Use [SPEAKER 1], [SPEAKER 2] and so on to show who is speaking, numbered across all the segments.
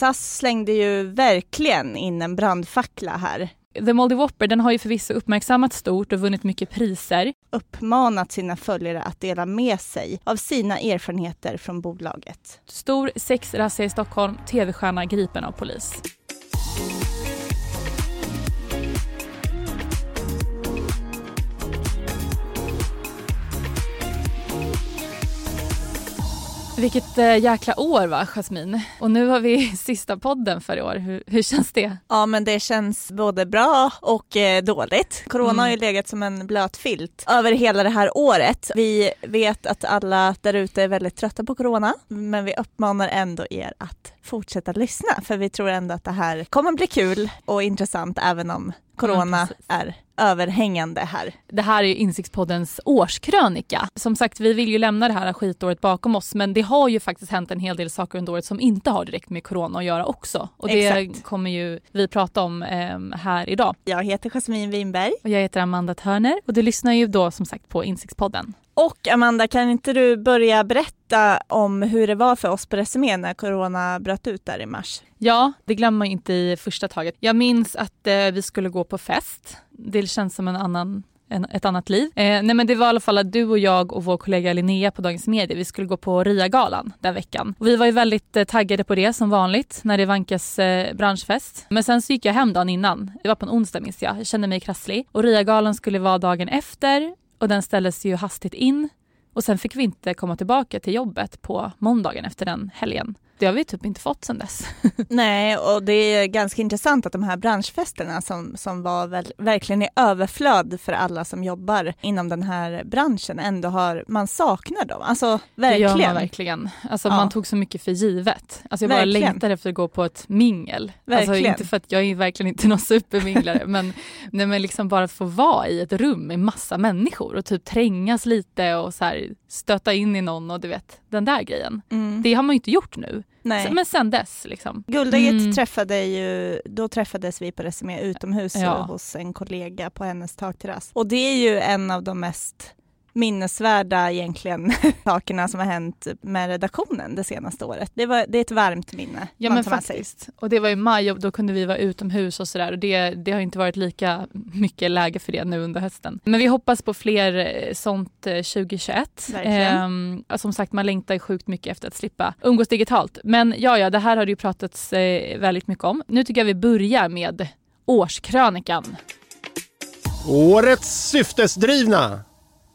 [SPEAKER 1] SAS slängde ju verkligen in en brandfackla här.
[SPEAKER 2] The Moldy Whopper den har ju förvisso uppmärksammats stort och vunnit mycket priser.
[SPEAKER 1] Uppmanat sina följare att dela med sig av sina erfarenheter från bolaget.
[SPEAKER 2] Stor sexrazzia i Stockholm, tv-stjärna gripen av polis. Vilket äh, jäkla år va, Jasmin? Och nu har vi sista podden för i år. Hur, hur känns det?
[SPEAKER 1] Ja, men det känns både bra och eh, dåligt. Corona mm. har ju legat som en blöt filt över hela det här året. Vi vet att alla där ute är väldigt trötta på corona, men vi uppmanar ändå er att fortsätta lyssna, för vi tror ändå att det här kommer bli kul och intressant även om corona ja, är överhängande här.
[SPEAKER 2] Det här är Insiktspoddens årskrönika. Som sagt, vi vill ju lämna det här skitåret bakom oss men det har ju faktiskt hänt en hel del saker under året som inte har direkt med corona att göra också. Och det Exakt. kommer ju vi prata om eh, här idag.
[SPEAKER 1] Jag heter Jasmine Winberg.
[SPEAKER 2] Och jag heter Amanda Törner och du lyssnar ju då som sagt på Insiktspodden.
[SPEAKER 1] Och Amanda, kan inte du börja berätta om hur det var för oss på Resumé när corona bröt ut där i mars?
[SPEAKER 2] Ja, det glömmer man inte i första taget. Jag minns att eh, vi skulle gå på fest. Det känns som en annan en, ett annat liv. Eh, nej men det var i alla fall att du och jag och vår kollega Linnea på Dagens Media, vi skulle gå på RIA-galan den veckan. Och vi var ju väldigt eh, taggade på det som vanligt när det vankas eh, branschfest. Men sen så gick jag hem dagen innan, det var på en onsdag minns jag, jag kände mig krasslig. Och RIA-galan skulle vara dagen efter och den ställdes ju hastigt in och sen fick vi inte komma tillbaka till jobbet på måndagen efter den helgen. Det har vi typ inte fått sedan dess.
[SPEAKER 1] Nej, och det är ganska intressant att de här branschfesterna som, som var väl, verkligen i överflöd för alla som jobbar inom den här branschen ändå har, man saknar dem. Alltså verkligen. Det gör
[SPEAKER 2] man verkligen. Alltså ja. man tog så mycket för givet. Alltså jag bara verkligen. längtar efter att gå på ett mingel. Alltså, verkligen. Alltså inte för att jag är verkligen inte någon superminglare men, nej, men liksom bara få vara i ett rum med massa människor och typ trängas lite och så här, stöta in i någon och du vet den där grejen. Mm. Det har man ju inte gjort nu. Nej. Men sen dess liksom.
[SPEAKER 1] Guldägget mm. träffade ju, då träffades vi på Resumé utomhus ja. hos en kollega på hennes takterrass. Och det är ju en av de mest minnesvärda egentligen sakerna som har hänt med redaktionen det senaste året. Det, var, det är ett varmt minne.
[SPEAKER 2] Ja men faktiskt. Och det var i maj och då kunde vi vara utomhus och sådär och det, det har inte varit lika mycket läge för det nu under hösten. Men vi hoppas på fler eh, sånt 2021. Eh, som sagt man längtar sjukt mycket efter att slippa umgås digitalt. Men ja, ja, det här har det ju pratats eh, väldigt mycket om. Nu tycker jag vi börjar med årskrönikan.
[SPEAKER 3] Årets syftesdrivna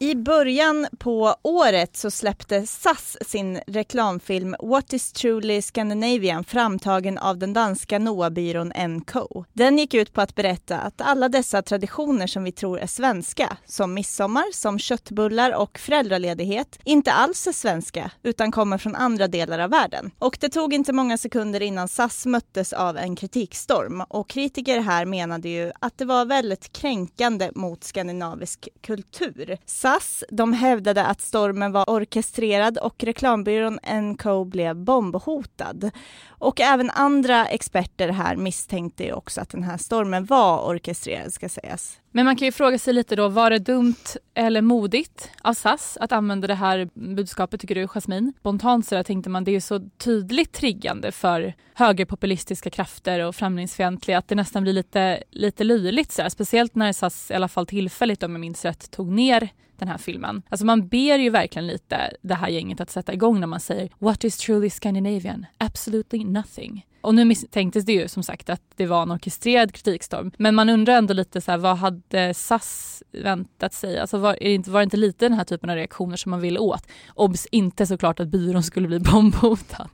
[SPEAKER 1] i början på året så släppte SAS sin reklamfilm What is truly Scandinavian framtagen av den danska NOA-byrån NCO. Den gick ut på att berätta att alla dessa traditioner som vi tror är svenska, som midsommar, som köttbullar och föräldraledighet, inte alls är svenska utan kommer från andra delar av världen. Och det tog inte många sekunder innan SAS möttes av en kritikstorm och kritiker här menade ju att det var väldigt kränkande mot skandinavisk kultur. SAS de hävdade att stormen var orkestrerad och reklambyrån NCO blev bombhotad. Och även andra experter här misstänkte ju också att den här stormen var orkestrerad ska sägas.
[SPEAKER 2] Men man kan ju fråga sig lite då, var det dumt eller modigt av SAS att använda det här budskapet tycker du Jasmin? Spontant så där tänkte man det är ju så tydligt triggande för högerpopulistiska krafter och främlingsfientliga att det nästan blir lite, lite löjligt så där Speciellt när SAS i alla fall tillfälligt om jag minns rätt tog ner den här filmen. Alltså man ber ju verkligen lite det här gänget att sätta igång när man säger What is truly Scandinavian? Absolutely nothing. Och nu misstänktes det ju som sagt att det var en orkestrerad kritikstorm. Men man undrar ändå lite så här, vad hade SAS väntat sig? Alltså var, är det inte, var det inte lite den här typen av reaktioner som man ville åt? Obs! Inte såklart att byrån skulle bli bombhotad.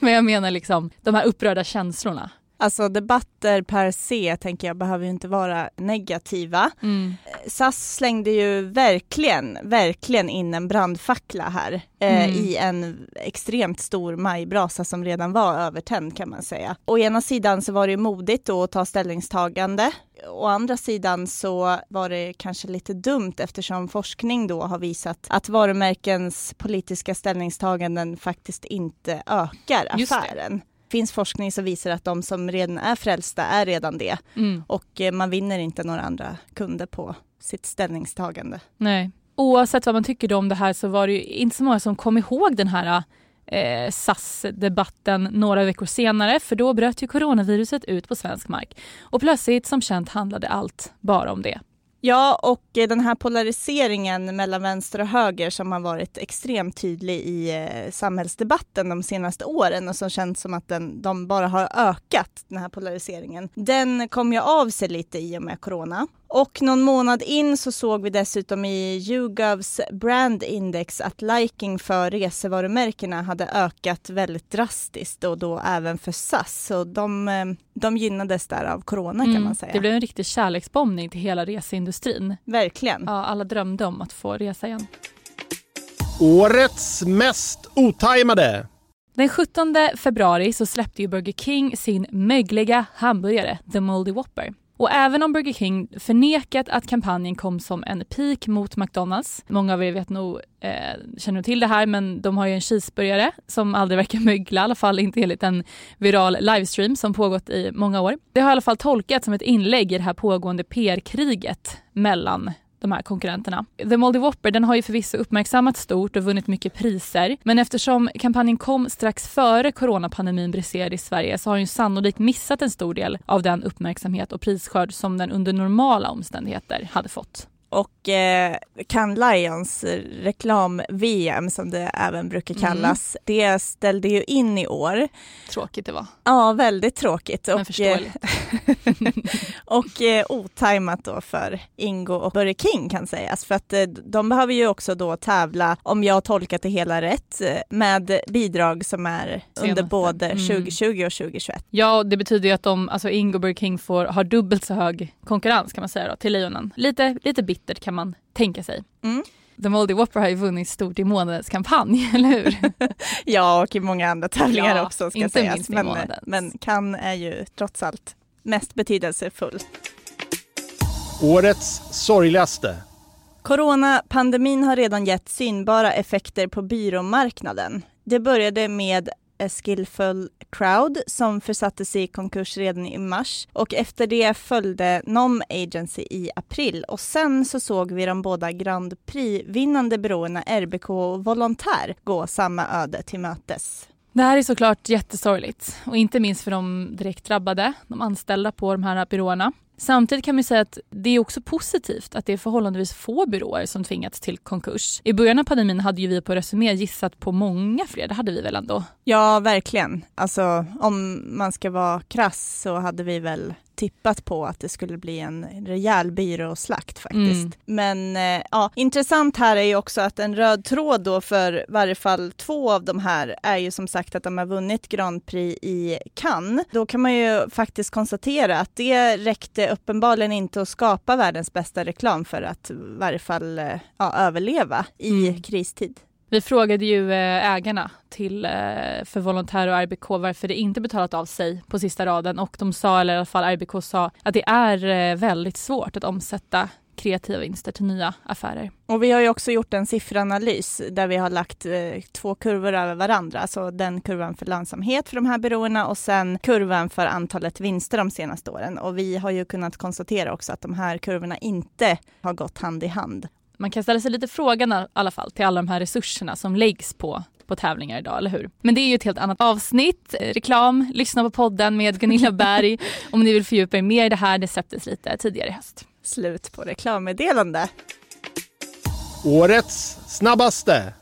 [SPEAKER 2] Men jag menar liksom de här upprörda känslorna.
[SPEAKER 1] Alltså debatter per se tänker jag behöver ju inte vara negativa. Mm. SAS slängde ju verkligen, verkligen in en brandfackla här eh, mm. i en extremt stor majbrasa som redan var övertänd kan man säga. Å ena sidan så var det modigt då att ta ställningstagande. Å andra sidan så var det kanske lite dumt eftersom forskning då har visat att varumärkens politiska ställningstaganden faktiskt inte ökar affären finns forskning som visar att de som redan är frälsta är redan det. Mm. Och eh, man vinner inte några andra kunder på sitt ställningstagande.
[SPEAKER 2] Nej. Oavsett vad man tycker om det här så var det ju inte så många som kom ihåg den här eh, SAS-debatten några veckor senare för då bröt ju coronaviruset ut på svensk mark. Och plötsligt som känt handlade allt bara om det.
[SPEAKER 1] Ja, och eh, den här polariseringen mellan vänster och höger som har varit extremt tydlig i eh, samhällsdebatten de senaste åren och som känns som att den, de bara har ökat, den här polariseringen. Den kom ju av sig lite i och med corona. Och någon månad in så såg vi dessutom i YouGovs Brand Index att liking för resevarumärkena hade ökat väldigt drastiskt och då även för SAS. Så de, eh, de gynnades där av corona kan mm, man säga.
[SPEAKER 2] Det blev en riktig kärleksbombning till hela reseindustrin.
[SPEAKER 1] Verkligen.
[SPEAKER 2] Ja, alla drömde om att få resa igen.
[SPEAKER 3] Årets mest otajmade
[SPEAKER 2] den 17 februari så släppte ju Burger King sin mögliga hamburgare, The Moldy Whopper. Och även om Burger King förnekat att kampanjen kom som en pik mot McDonalds, många av er vet nog, eh, känner till det här, men de har ju en cheeseburgare som aldrig verkar mögla, i alla fall inte enligt en viral livestream som pågått i många år. Det har i alla fall tolkats som ett inlägg i det här pågående PR-kriget mellan de här konkurrenterna. The Moldy Whopper den har ju förvisso uppmärksammats stort och vunnit mycket priser. Men eftersom kampanjen kom strax före coronapandemin briserade i Sverige så har den sannolikt missat en stor del av den uppmärksamhet och prisskörd som den under normala omständigheter hade fått
[SPEAKER 1] och eh, Cannes Lions reklam-VM som det även brukar mm. kallas, mm. det ställde ju in i år.
[SPEAKER 2] Tråkigt det var.
[SPEAKER 1] Ja, väldigt tråkigt.
[SPEAKER 2] Men och, eh,
[SPEAKER 1] och eh, otajmat då för Ingo och Burger King kan sägas, för att eh, de behöver ju också då tävla, om jag har tolkat det hela rätt, eh, med bidrag som är Senaste. under både mm. 2020 och 2021.
[SPEAKER 2] Ja, det betyder ju att de, alltså Ingo och Burger King får, har dubbelt så hög konkurrens kan man säga då, till Lejonen. Lite, lite bitter bittert kan man tänka sig. Mm. The Moldy Whopper har ju vunnit stort i månadens kampanj, eller hur?
[SPEAKER 1] ja, och i många andra tävlingar ja, också ska inte sägas. Minst men, men kan är ju trots allt mest betydelsefull.
[SPEAKER 3] Årets sorgligaste.
[SPEAKER 1] Coronapandemin har redan gett synbara effekter på byråmarknaden. Det började med A Skillful Crowd som försattes i konkurs redan i mars och efter det följde Nom Agency i april och sen så såg vi de båda Grand Prix-vinnande byråerna RBK och Volontär gå samma öde till mötes.
[SPEAKER 2] Det här är såklart jättesorgligt och inte minst för de direkt drabbade, de anställda på de här byråerna. Samtidigt kan man säga att det är också positivt att det är förhållandevis få byråer som tvingats till konkurs. I början av pandemin hade ju vi på Resumé gissat på många fler, det hade vi väl ändå?
[SPEAKER 1] Ja, verkligen. Alltså om man ska vara krass så hade vi väl tippat på att det skulle bli en rejäl byråslakt faktiskt. Mm. Men eh, ja, intressant här är ju också att en röd tråd då för varje fall två av de här är ju som sagt att de har vunnit Grand Prix i Cannes. Då kan man ju faktiskt konstatera att det räckte uppenbarligen inte att skapa världens bästa reklam för att i varje fall eh, ja, överleva i mm. kristid.
[SPEAKER 2] Vi frågade ju eh, ägarna till, eh, för Volontär och RBK varför det inte betalat av sig på sista raden och de sa, eller i alla fall RBK sa, att det är eh, väldigt svårt att omsätta kreativa vinster till nya affärer.
[SPEAKER 1] Och vi har ju också gjort en sifferanalys där vi har lagt två kurvor över varandra, alltså den kurvan för lönsamhet för de här byråerna och sen kurvan för antalet vinster de senaste åren. Och vi har ju kunnat konstatera också att de här kurvorna inte har gått hand i hand
[SPEAKER 2] man kan ställa sig lite frågan i alla fall till alla de här resurserna som läggs på på tävlingar idag, eller hur? Men det är ju ett helt annat avsnitt. Reklam, lyssna på podden med Gunilla Berg om ni vill fördjupa er mer i det här. Det släpptes lite tidigare i höst.
[SPEAKER 1] Slut på reklammeddelande.
[SPEAKER 3] Årets snabbaste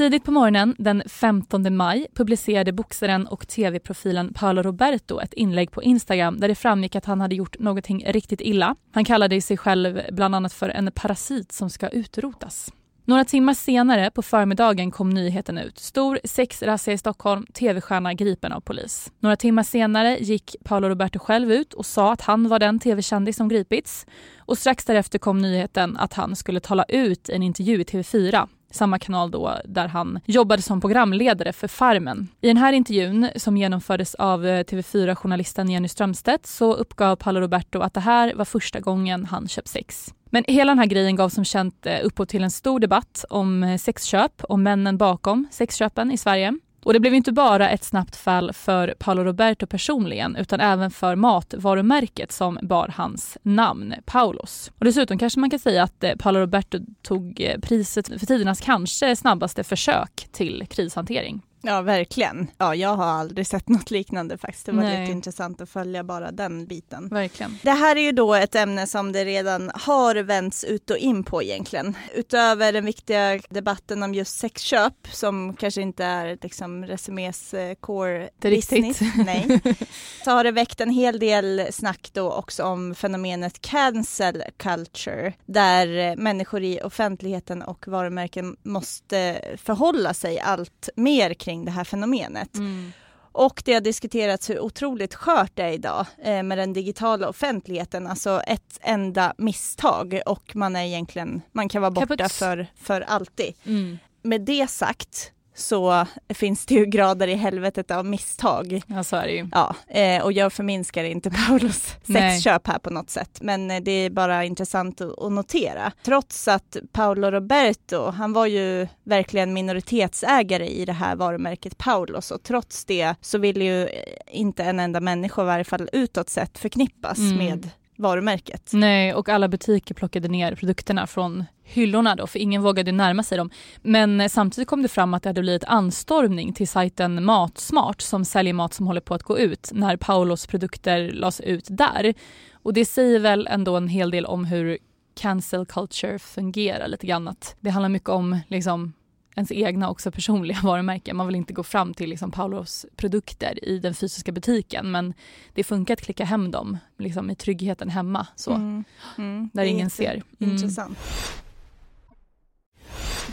[SPEAKER 2] Tidigt på morgonen den 15 maj publicerade boxaren och tv-profilen Paolo Roberto ett inlägg på Instagram där det framgick att han hade gjort någonting riktigt illa. Han kallade sig själv bland annat för en parasit som ska utrotas. Några timmar senare på förmiddagen kom nyheten ut. Stor sexrazzia i Stockholm, tv-stjärna gripen av polis. Några timmar senare gick Paolo Roberto själv ut och sa att han var den tv-kändis som gripits. Och strax därefter kom nyheten att han skulle tala ut i en intervju i TV4 samma kanal då där han jobbade som programledare för Farmen. I den här intervjun som genomfördes av eh, TV4-journalisten Jenny Strömstedt så uppgav Paolo Roberto att det här var första gången han köpt sex. Men hela den här grejen gav som känt eh, upphov till en stor debatt om eh, sexköp och männen bakom sexköpen i Sverige. Och det blev inte bara ett snabbt fall för Paolo Roberto personligen utan även för matvarumärket som bar hans namn, Paulos. Och dessutom kanske man kan säga att eh, Paolo Roberto tog eh, priset för tidernas kanske snabbaste försök till krishantering.
[SPEAKER 1] Ja, verkligen. Ja, jag har aldrig sett något liknande faktiskt. Det var
[SPEAKER 2] Nej.
[SPEAKER 1] lite intressant att följa bara den biten.
[SPEAKER 2] Verkligen.
[SPEAKER 1] Det här är ju då ett ämne som det redan har vänts ut och in på egentligen. Utöver den viktiga debatten om just sexköp som kanske inte är liksom Resumés eh, core
[SPEAKER 2] Det
[SPEAKER 1] business.
[SPEAKER 2] riktigt.
[SPEAKER 1] Nej. Så har det väckt en hel del snack då också om fenomenet cancel culture där eh, människor i offentligheten och varumärken måste förhålla sig allt mer kring det här fenomenet.
[SPEAKER 2] Mm.
[SPEAKER 1] Och det har diskuterats hur otroligt skört det är idag eh, med den digitala offentligheten. Alltså ett enda misstag och man är egentligen, man kan vara borta för, för alltid.
[SPEAKER 2] Mm.
[SPEAKER 1] Med det sagt så finns det ju grader i helvetet av misstag.
[SPEAKER 2] Ja, så är det ju.
[SPEAKER 1] Ja, eh, och jag förminskar inte Paulos sexköp här på något sätt, men eh, det är bara intressant att, att notera. Trots att Paolo Roberto, han var ju verkligen minoritetsägare i det här varumärket Paulos och trots det så vill ju eh, inte en enda människa, i varje fall utåt sett, förknippas
[SPEAKER 2] Mm.
[SPEAKER 1] med varumärket.
[SPEAKER 2] Nej, och alla butiker plockade ner produkterna från hyllorna då, för ingen vågade närma sig dem. Men eh, samtidigt kom det fram att det hade blivit anstormning till sajten Matsmart som säljer mat som håller på att gå ut när Paulos produkter lades ut där. Och det säger väl ändå en hel del om hur cancel culture fungerar lite grann. Att det handlar mycket om liksom ens egna också personliga varumärken. Man vill inte gå fram till liksom Paulos produkter i den fysiska butiken men det funkar att klicka hem dem liksom i tryggheten hemma. Så.
[SPEAKER 1] Mm. Mm.
[SPEAKER 2] Där ingen ser. Mm.
[SPEAKER 1] Intressant.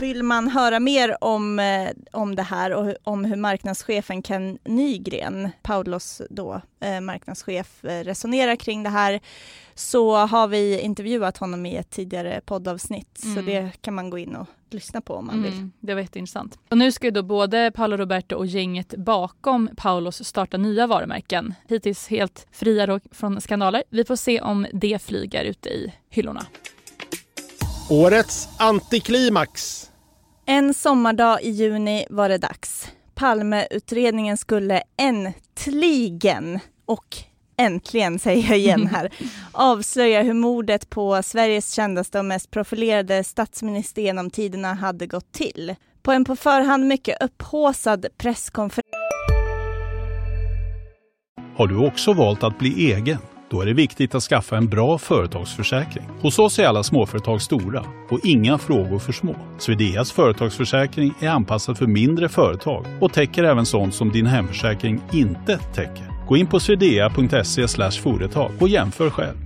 [SPEAKER 1] Vill man höra mer om, eh, om det här och om hur marknadschefen Ken Nygren, Paulos då, eh, marknadschef, eh, resonerar kring det här så har vi intervjuat honom i ett tidigare poddavsnitt. Så
[SPEAKER 2] Mm.
[SPEAKER 1] det kan man gå in och lyssna på om man vill.
[SPEAKER 2] Mm, det var jätteintressant. Och nu ska ju då både Paolo Roberto och gänget bakom Paulos starta nya varumärken. Hittills helt fria då från skandaler. Vi får se om det flyger ute i hyllorna.
[SPEAKER 3] Årets antiklimax.
[SPEAKER 1] En sommardag i juni var det dags. Palmeutredningen skulle äntligen, och äntligen säger jag igen här, avslöja hur mordet på Sveriges kändaste och mest profilerade statsminister genom tiderna hade gått till. På en på förhand mycket upphaussad presskonferens
[SPEAKER 4] Har du också valt att bli egen? Då är det viktigt att skaffa en bra företagsförsäkring. Hos oss är alla småföretag stora och inga frågor för små. Swedeas företagsförsäkring är anpassad för mindre företag och täcker även sånt som din hemförsäkring inte täcker. Gå in på swedea.se företag och jämför själv.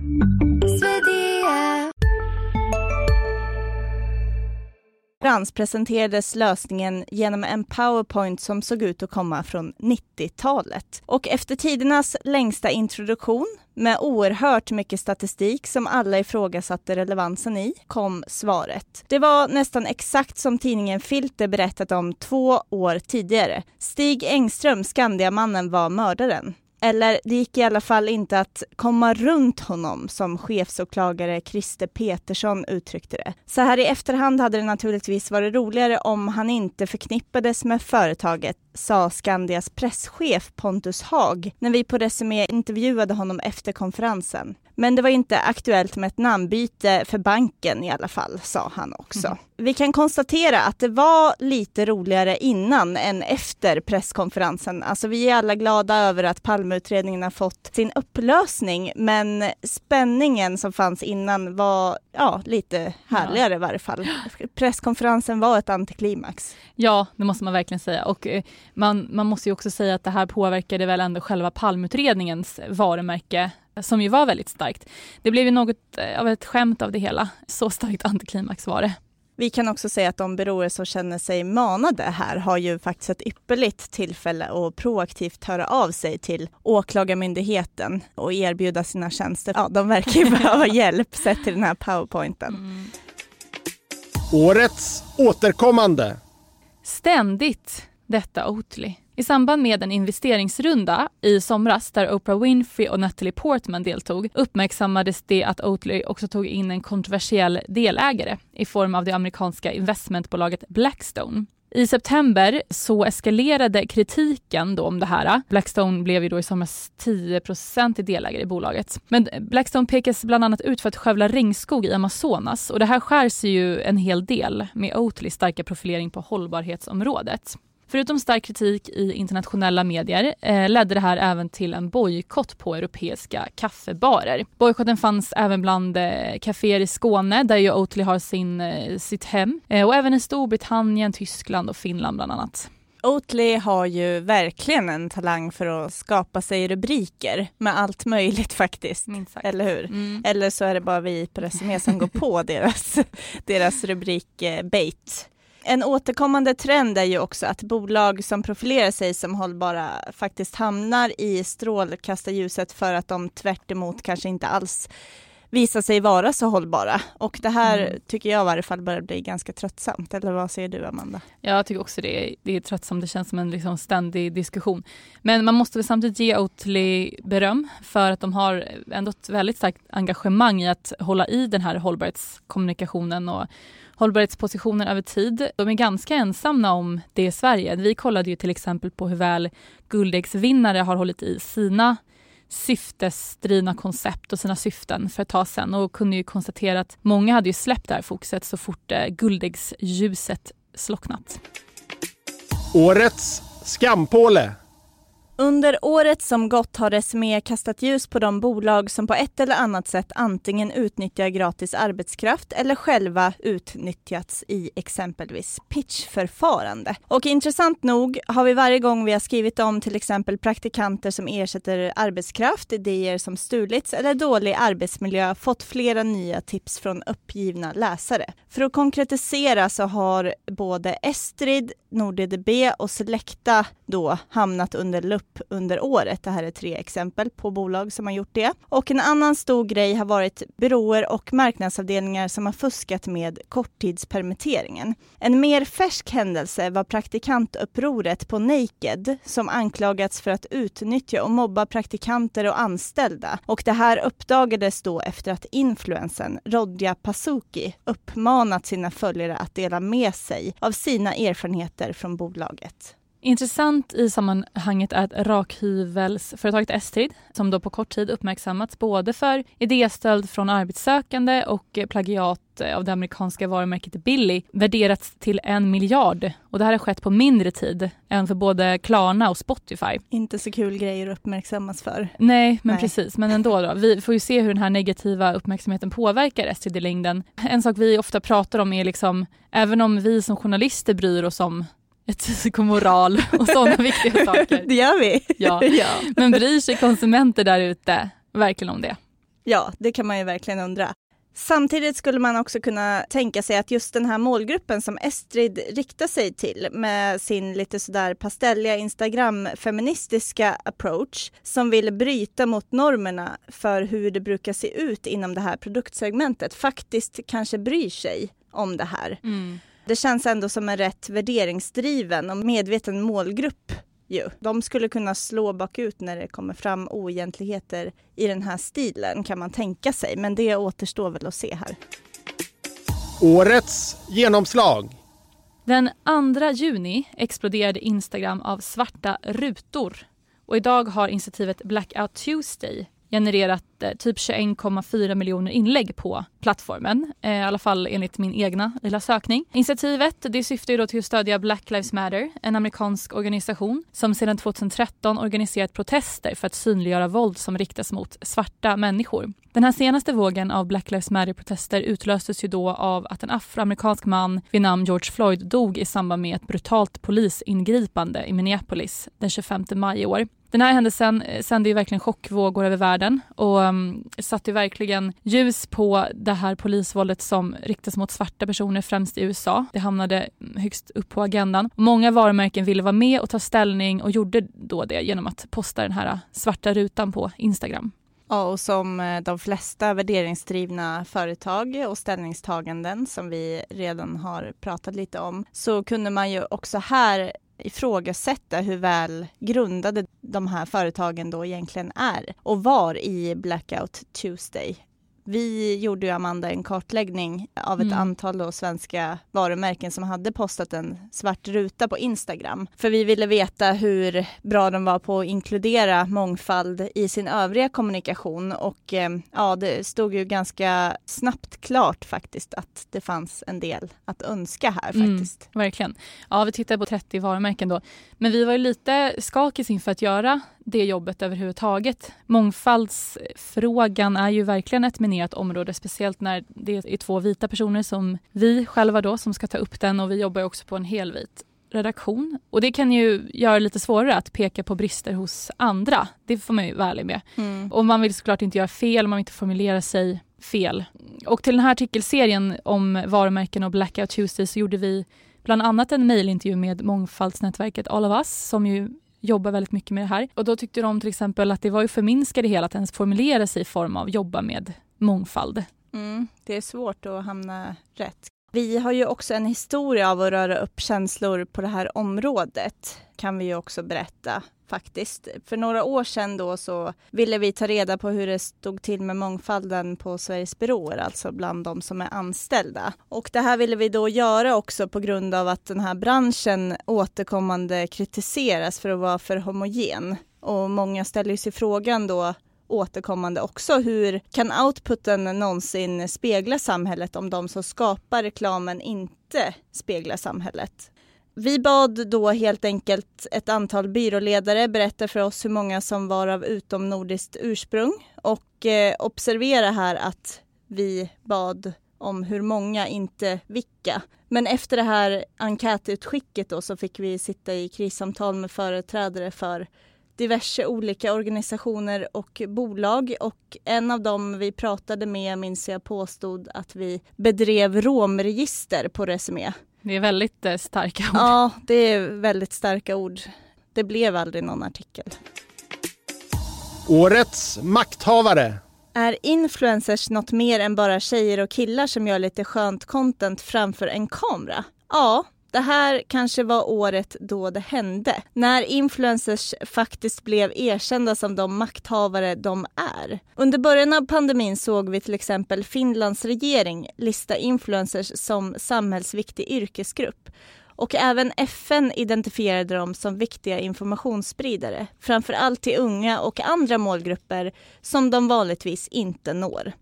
[SPEAKER 1] presenterades lösningen genom en powerpoint som såg ut att komma från 90-talet. Och efter tidernas längsta introduktion med oerhört mycket statistik som alla ifrågasatte relevansen i, kom svaret. Det var nästan exakt som tidningen Filter berättat om två år tidigare. Stig Engström, Skandiamannen, var mördaren. Eller det gick i alla fall inte att komma runt honom som chefsåklagare Christer Petersson uttryckte det. Så här i efterhand hade det naturligtvis varit roligare om han inte förknippades med företaget, sa Skandias presschef Pontus Haag när vi på Resumé intervjuade honom efter konferensen. Men det var inte aktuellt med ett namnbyte för banken i alla fall, sa han också. Vi kan konstatera att det var lite roligare innan än efter presskonferensen. Alltså vi är alla glada över att Palmeutredningen har fått sin upplösning, men spänningen som fanns innan var ja, lite härligare i varje fall. Presskonferensen var ett antiklimax.
[SPEAKER 2] Ja, det måste man verkligen säga. Och eh, man, man måste ju också säga att det här påverkade väl ändå själva Palmutredningens varumärke som ju var väldigt starkt. Det blev ju något eh, av ett skämt av det hela. Så starkt antiklimax var det.
[SPEAKER 1] Vi kan också säga att de byråer som känner sig manade här har ju faktiskt ett ypperligt tillfälle att proaktivt höra av sig till Åklagarmyndigheten och erbjuda sina tjänster. Ja, de verkar ju behöva hjälp sett till den här powerpointen.
[SPEAKER 3] Årets återkommande.
[SPEAKER 2] Ständigt detta Oatly. I samband med en investeringsrunda i somras där Oprah Winfrey och Natalie Portman deltog uppmärksammades det att Oatly också tog in en kontroversiell delägare i form av det amerikanska investmentbolaget Blackstone. I september så eskalerade kritiken då om det här. Blackstone blev ju då i somras 10 i delägare i bolaget. Men Blackstone pekas bland annat ut för att skövla regnskog i Amazonas och det här skär sig ju en hel del med Oatlys starka profilering på hållbarhetsområdet. Förutom stark kritik i internationella medier eh, ledde det här även till en bojkott på europeiska kaffebarer. Bojkotten fanns även bland eh, kaféer i Skåne där ju Oatly har sin, eh, sitt hem eh, och även i Storbritannien, Tyskland och Finland bland annat.
[SPEAKER 1] Oatly har ju verkligen en talang för att skapa sig rubriker med allt möjligt faktiskt. Eller hur? Mm. Eller så är det bara vi på Resumé som går på deras, deras rubrik bait. En återkommande trend är ju också att bolag som profilerar sig som hållbara faktiskt hamnar i strålkastarljuset för att de tvärt kanske inte alls visar sig vara så hållbara. Och det här mm. tycker jag i varje fall börjar bli ganska tröttsamt. Eller vad säger du Amanda?
[SPEAKER 2] Jag tycker också det är, det är tröttsamt. Det känns som en liksom ständig diskussion. Men man måste väl samtidigt ge Oatly beröm för att de har ändå ett väldigt starkt engagemang i att hålla i den här hållbarhetskommunikationen och hållbarhetspositionen över tid. De är ganska ensamma om det i Sverige. Vi kollade ju till exempel på hur väl guldäggsvinnare har hållit i sina syftesdrivna koncept och sina syften för ett tag sedan och kunde ju konstatera att många hade ju släppt det här fokuset så fort eh, guldäggsljuset slocknat.
[SPEAKER 3] Årets skampåle
[SPEAKER 1] under året som gått har SME kastat ljus på de bolag som på ett eller annat sätt antingen utnyttjar gratis arbetskraft eller själva utnyttjats i exempelvis pitchförfarande. Och intressant nog har vi varje gång vi har skrivit om till exempel praktikanter som ersätter arbetskraft, idéer som stulits eller dålig arbetsmiljö fått flera nya tips från uppgivna läsare. För att konkretisera så har både Estrid, NordDB och Selecta då hamnat under lupp under året. Det här är tre exempel på bolag som har gjort det. Och en annan stor grej har varit byråer och marknadsavdelningar som har fuskat med korttidspermitteringen. En mer färsk händelse var praktikantupproret på Naked som anklagats för att utnyttja och mobba praktikanter och anställda. Och det här uppdagades då efter att influensen Rodja Pasuki uppmanat sina följare att dela med sig av sina erfarenheter från bolaget.
[SPEAKER 2] Intressant i sammanhanget är att rakhyvelsföretaget Estrid, som då på kort tid uppmärksammats både för idéstöld från arbetssökande och plagiat av det amerikanska varumärket Billy, värderats till en miljard. Och det här har skett på mindre tid än för både Klarna och Spotify.
[SPEAKER 1] Inte så kul grejer att uppmärksammas för.
[SPEAKER 2] Nej, men Nej. precis. Men ändå. Då. Vi får ju se hur den här negativa uppmärksamheten påverkar Estrid i längden. En sak vi ofta pratar om är liksom, även om vi som journalister bryr oss om etik och moral och sådana viktiga saker.
[SPEAKER 1] Det gör vi.
[SPEAKER 2] Ja. ja. Men bryr sig konsumenter där ute verkligen om det?
[SPEAKER 1] Ja, det kan man ju verkligen undra. Samtidigt skulle man också kunna tänka sig att just den här målgruppen som Estrid riktar sig till med sin lite sådär pastelliga Instagram-feministiska approach som vill bryta mot normerna för hur det brukar se ut inom det här produktsegmentet faktiskt kanske bryr sig om det här. Mm. Det känns ändå som en rätt värderingsdriven och medveten målgrupp ju. De skulle kunna slå bakut när det kommer fram oegentligheter i den här stilen kan man tänka sig, men det återstår väl att se här.
[SPEAKER 3] Årets genomslag.
[SPEAKER 2] Den 2 juni exploderade Instagram av svarta rutor och idag har initiativet Blackout Tuesday genererat eh, typ 21,4 miljoner inlägg på plattformen. Eh, I alla fall enligt min egna lilla sökning. Initiativet det syftar ju då till att stödja Black Lives Matter, en amerikansk organisation som sedan 2013 organiserat protester för att synliggöra våld som riktas mot svarta människor. Den här senaste vågen av Black Lives Matter-protester utlöstes ju då av att en afroamerikansk man vid namn George Floyd dog i samband med ett brutalt polisingripande i Minneapolis den 25 maj i år. Den här händelsen eh, sände ju verkligen chockvågor över världen och um, satte verkligen ljus på det här polisvåldet som riktas mot svarta personer främst i USA. Det hamnade mm, högst upp på agendan. Många varumärken ville vara med och ta ställning och gjorde då det genom att posta den här äh, svarta rutan på Instagram.
[SPEAKER 1] Ja, och som eh, de flesta värderingsdrivna företag och ställningstaganden som vi redan har pratat lite om så kunde man ju också här ifrågasätta hur väl grundade de här företagen då egentligen är och var i Blackout Tuesday vi gjorde ju Amanda en kartläggning av ett
[SPEAKER 2] Mm.
[SPEAKER 1] antal då svenska varumärken som hade postat en svart ruta på Instagram. För vi ville veta hur bra de var på att inkludera mångfald i sin övriga kommunikation och eh, ja, det stod ju ganska snabbt klart faktiskt att det fanns en del att önska här
[SPEAKER 2] Mm.
[SPEAKER 1] faktiskt.
[SPEAKER 2] Verkligen. Ja, vi tittade på 30 varumärken då. Men vi var ju lite skakis inför att göra det jobbet överhuvudtaget. Mångfaldsfrågan är ju verkligen ett minerat område, speciellt när det är två vita personer som vi själva då som ska ta upp den och vi jobbar också på en helvit redaktion. Och det kan ju göra det lite svårare att peka på brister hos andra. Det får man ju vara ärlig med.
[SPEAKER 1] Mm.
[SPEAKER 2] Och man vill såklart inte göra fel, man vill inte formulera sig fel. Och till den här artikelserien om varumärken och Blackout Tuesday så gjorde vi bland annat en mejlintervju med mångfaldsnätverket All of Us som ju jobbar väldigt mycket med det här. Och då tyckte de till exempel att det var ju förminska det hela att ens formulera sig i form av jobba med mångfald.
[SPEAKER 1] Mm, det är svårt att hamna rätt. Vi har ju också en historia av att röra upp känslor på det här området, kan vi ju också berätta faktiskt. För några år sedan då så ville vi ta reda på hur det stod till med mångfalden på Sveriges byråer, alltså bland de som är anställda. Och det här ville vi då göra också på grund av att den här branschen återkommande kritiseras för att vara för homogen. Och många ställer sig frågan då återkommande också. Hur kan outputen någonsin spegla samhället om de som skapar reklamen inte speglar samhället? Vi bad då helt enkelt ett antal byråledare berätta för oss hur många som var av utomnordiskt ursprung och eh, observera här att vi bad om hur många, inte vilka. Men efter det här enkätutskicket då så fick vi sitta i krissamtal med företrädare för diverse olika organisationer och bolag och en av dem vi pratade med minns jag påstod att vi bedrev romregister på Resumé.
[SPEAKER 2] Det är väldigt eh, starka ord.
[SPEAKER 1] Ja, det är väldigt starka ord. Det blev aldrig någon artikel.
[SPEAKER 3] Årets makthavare.
[SPEAKER 1] Är influencers något mer än bara tjejer och killar som gör lite skönt content framför en kamera? Ja, det här kanske var året då det hände. När influencers faktiskt blev erkända som de makthavare de är. Under början av pandemin såg vi till exempel Finlands regering lista influencers som samhällsviktig yrkesgrupp. Och även FN identifierade dem som viktiga informationsspridare, framför allt till unga och andra målgrupper som de vanligtvis inte når.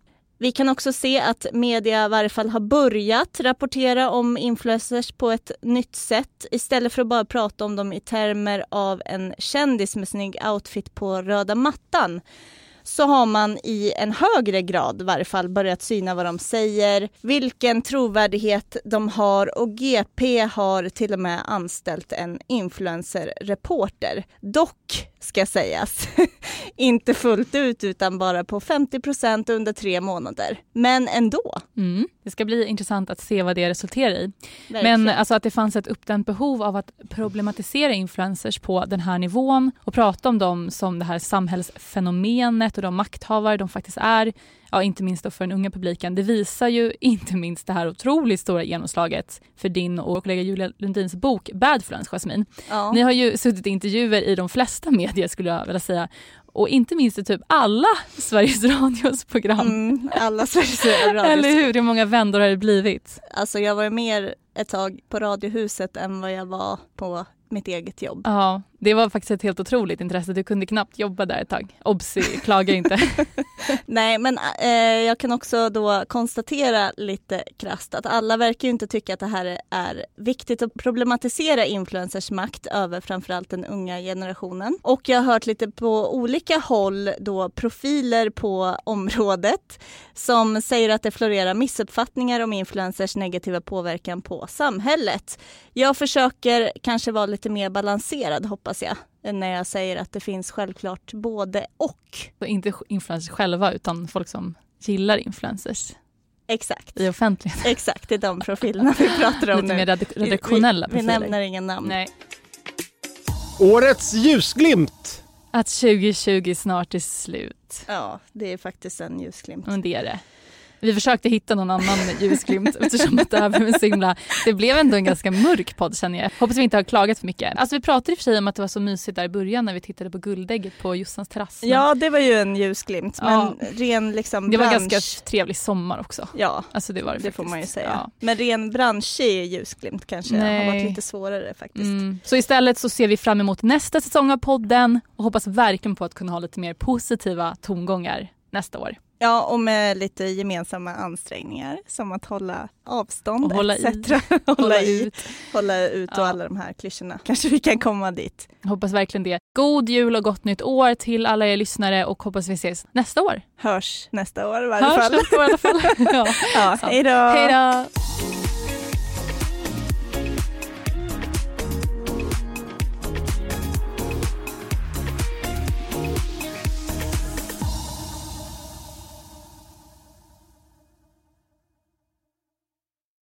[SPEAKER 1] Vi kan också se att media i varje fall har börjat rapportera om influencers på ett nytt sätt istället för att bara prata om dem i termer av en kändis med snygg outfit på röda mattan så har man i en högre grad i varje fall börjat syna vad de säger, vilken trovärdighet de har och GP har till och med anställt en influencer-reporter. Dock, ska sägas, inte fullt ut utan bara på 50% under tre månader. Men ändå.
[SPEAKER 2] Mm. Det ska bli intressant att se vad det resulterar i.
[SPEAKER 1] verkligen.
[SPEAKER 2] Men alltså att det fanns ett uppdämt behov av att problematisera influencers på den här nivån och prata om dem som det här samhällsfenomenet och de makthavare de faktiskt är, ja inte minst då för den unga publiken. Det visar ju inte minst det här otroligt stora genomslaget för din och kollega Julia Lundins bok Badfluence, Jasmine.
[SPEAKER 1] ja.
[SPEAKER 2] Ni har ju suttit i intervjuer i de flesta medier skulle jag vilja säga och inte minst i typ alla Sveriges Radios program.
[SPEAKER 1] Mm, alla Sveriges Radio.
[SPEAKER 2] Eller hur? Hur många vändor har det blivit?
[SPEAKER 1] Alltså jag var mer ett tag på Radiohuset än vad jag var på mitt eget jobb.
[SPEAKER 2] Ja, det var faktiskt ett helt otroligt intresse. Du kunde knappt jobba där ett tag. Obsi, klaga inte.
[SPEAKER 1] Nej, men eh, jag kan också då konstatera lite krasst att alla verkar ju inte tycka att det här är viktigt att problematisera influencers makt över framförallt den unga generationen. Och jag har hört lite på olika håll då profiler på området som säger att det florerar missuppfattningar om influencers negativa påverkan på samhället. Jag försöker kanske vara lite mer balanserad hoppas jag när jag säger att det finns självklart både och.
[SPEAKER 2] Så inte influencers själva utan folk som gillar influencers
[SPEAKER 1] Exakt.
[SPEAKER 2] i offentligheten.
[SPEAKER 1] Exakt, det är de profilerna vi pratar om
[SPEAKER 2] Lite
[SPEAKER 1] nu.
[SPEAKER 2] mer redak- redaktionella
[SPEAKER 1] vi, vi
[SPEAKER 2] profiler.
[SPEAKER 1] nämner inga namn.
[SPEAKER 2] Nej.
[SPEAKER 3] Årets ljusglimt.
[SPEAKER 2] Att 2020 snart är slut.
[SPEAKER 1] Ja, det är faktiskt en ljusglimt.
[SPEAKER 2] Men det är det. Vi försökte hitta någon annan ljusglimt eftersom att det här blev en så himla, det blev ändå en ganska mörk podd känner jag. Hoppas vi inte har klagat för mycket. Alltså vi pratade i och för sig om att det var så mysigt där i början när vi tittade på guldägget på Jossans terrass.
[SPEAKER 1] Ja det var ju en ljusglimt
[SPEAKER 2] Ja.
[SPEAKER 1] men ren liksom
[SPEAKER 2] det var
[SPEAKER 1] bransch.
[SPEAKER 2] ganska trevlig sommar också.
[SPEAKER 1] Ja
[SPEAKER 2] Alltså det var det,
[SPEAKER 1] det får man ju säga.
[SPEAKER 2] Ja.
[SPEAKER 1] Men ren branschig ljusglimt kanske har
[SPEAKER 2] Nej.
[SPEAKER 1] varit lite svårare faktiskt.
[SPEAKER 2] Mm. Så istället så ser vi fram emot nästa säsong av podden och hoppas verkligen på att kunna ha lite mer positiva tongångar nästa år.
[SPEAKER 1] Ja och med lite gemensamma ansträngningar som att hålla avstånd
[SPEAKER 2] Och hålla
[SPEAKER 1] etc.
[SPEAKER 2] i.
[SPEAKER 1] hålla, i,
[SPEAKER 2] ut.
[SPEAKER 1] hålla ut och
[SPEAKER 2] Ja.
[SPEAKER 1] alla de här klyschorna. Kanske vi kan komma dit.
[SPEAKER 2] Hoppas verkligen det. God jul och gott nytt år till alla er lyssnare och hoppas vi ses nästa år.
[SPEAKER 1] Hörs nästa år i varje
[SPEAKER 2] Hörs
[SPEAKER 1] fall.
[SPEAKER 2] nästa år i alla fall. ja.
[SPEAKER 1] Ja,
[SPEAKER 2] Sant.
[SPEAKER 1] hej då!
[SPEAKER 2] Hej då!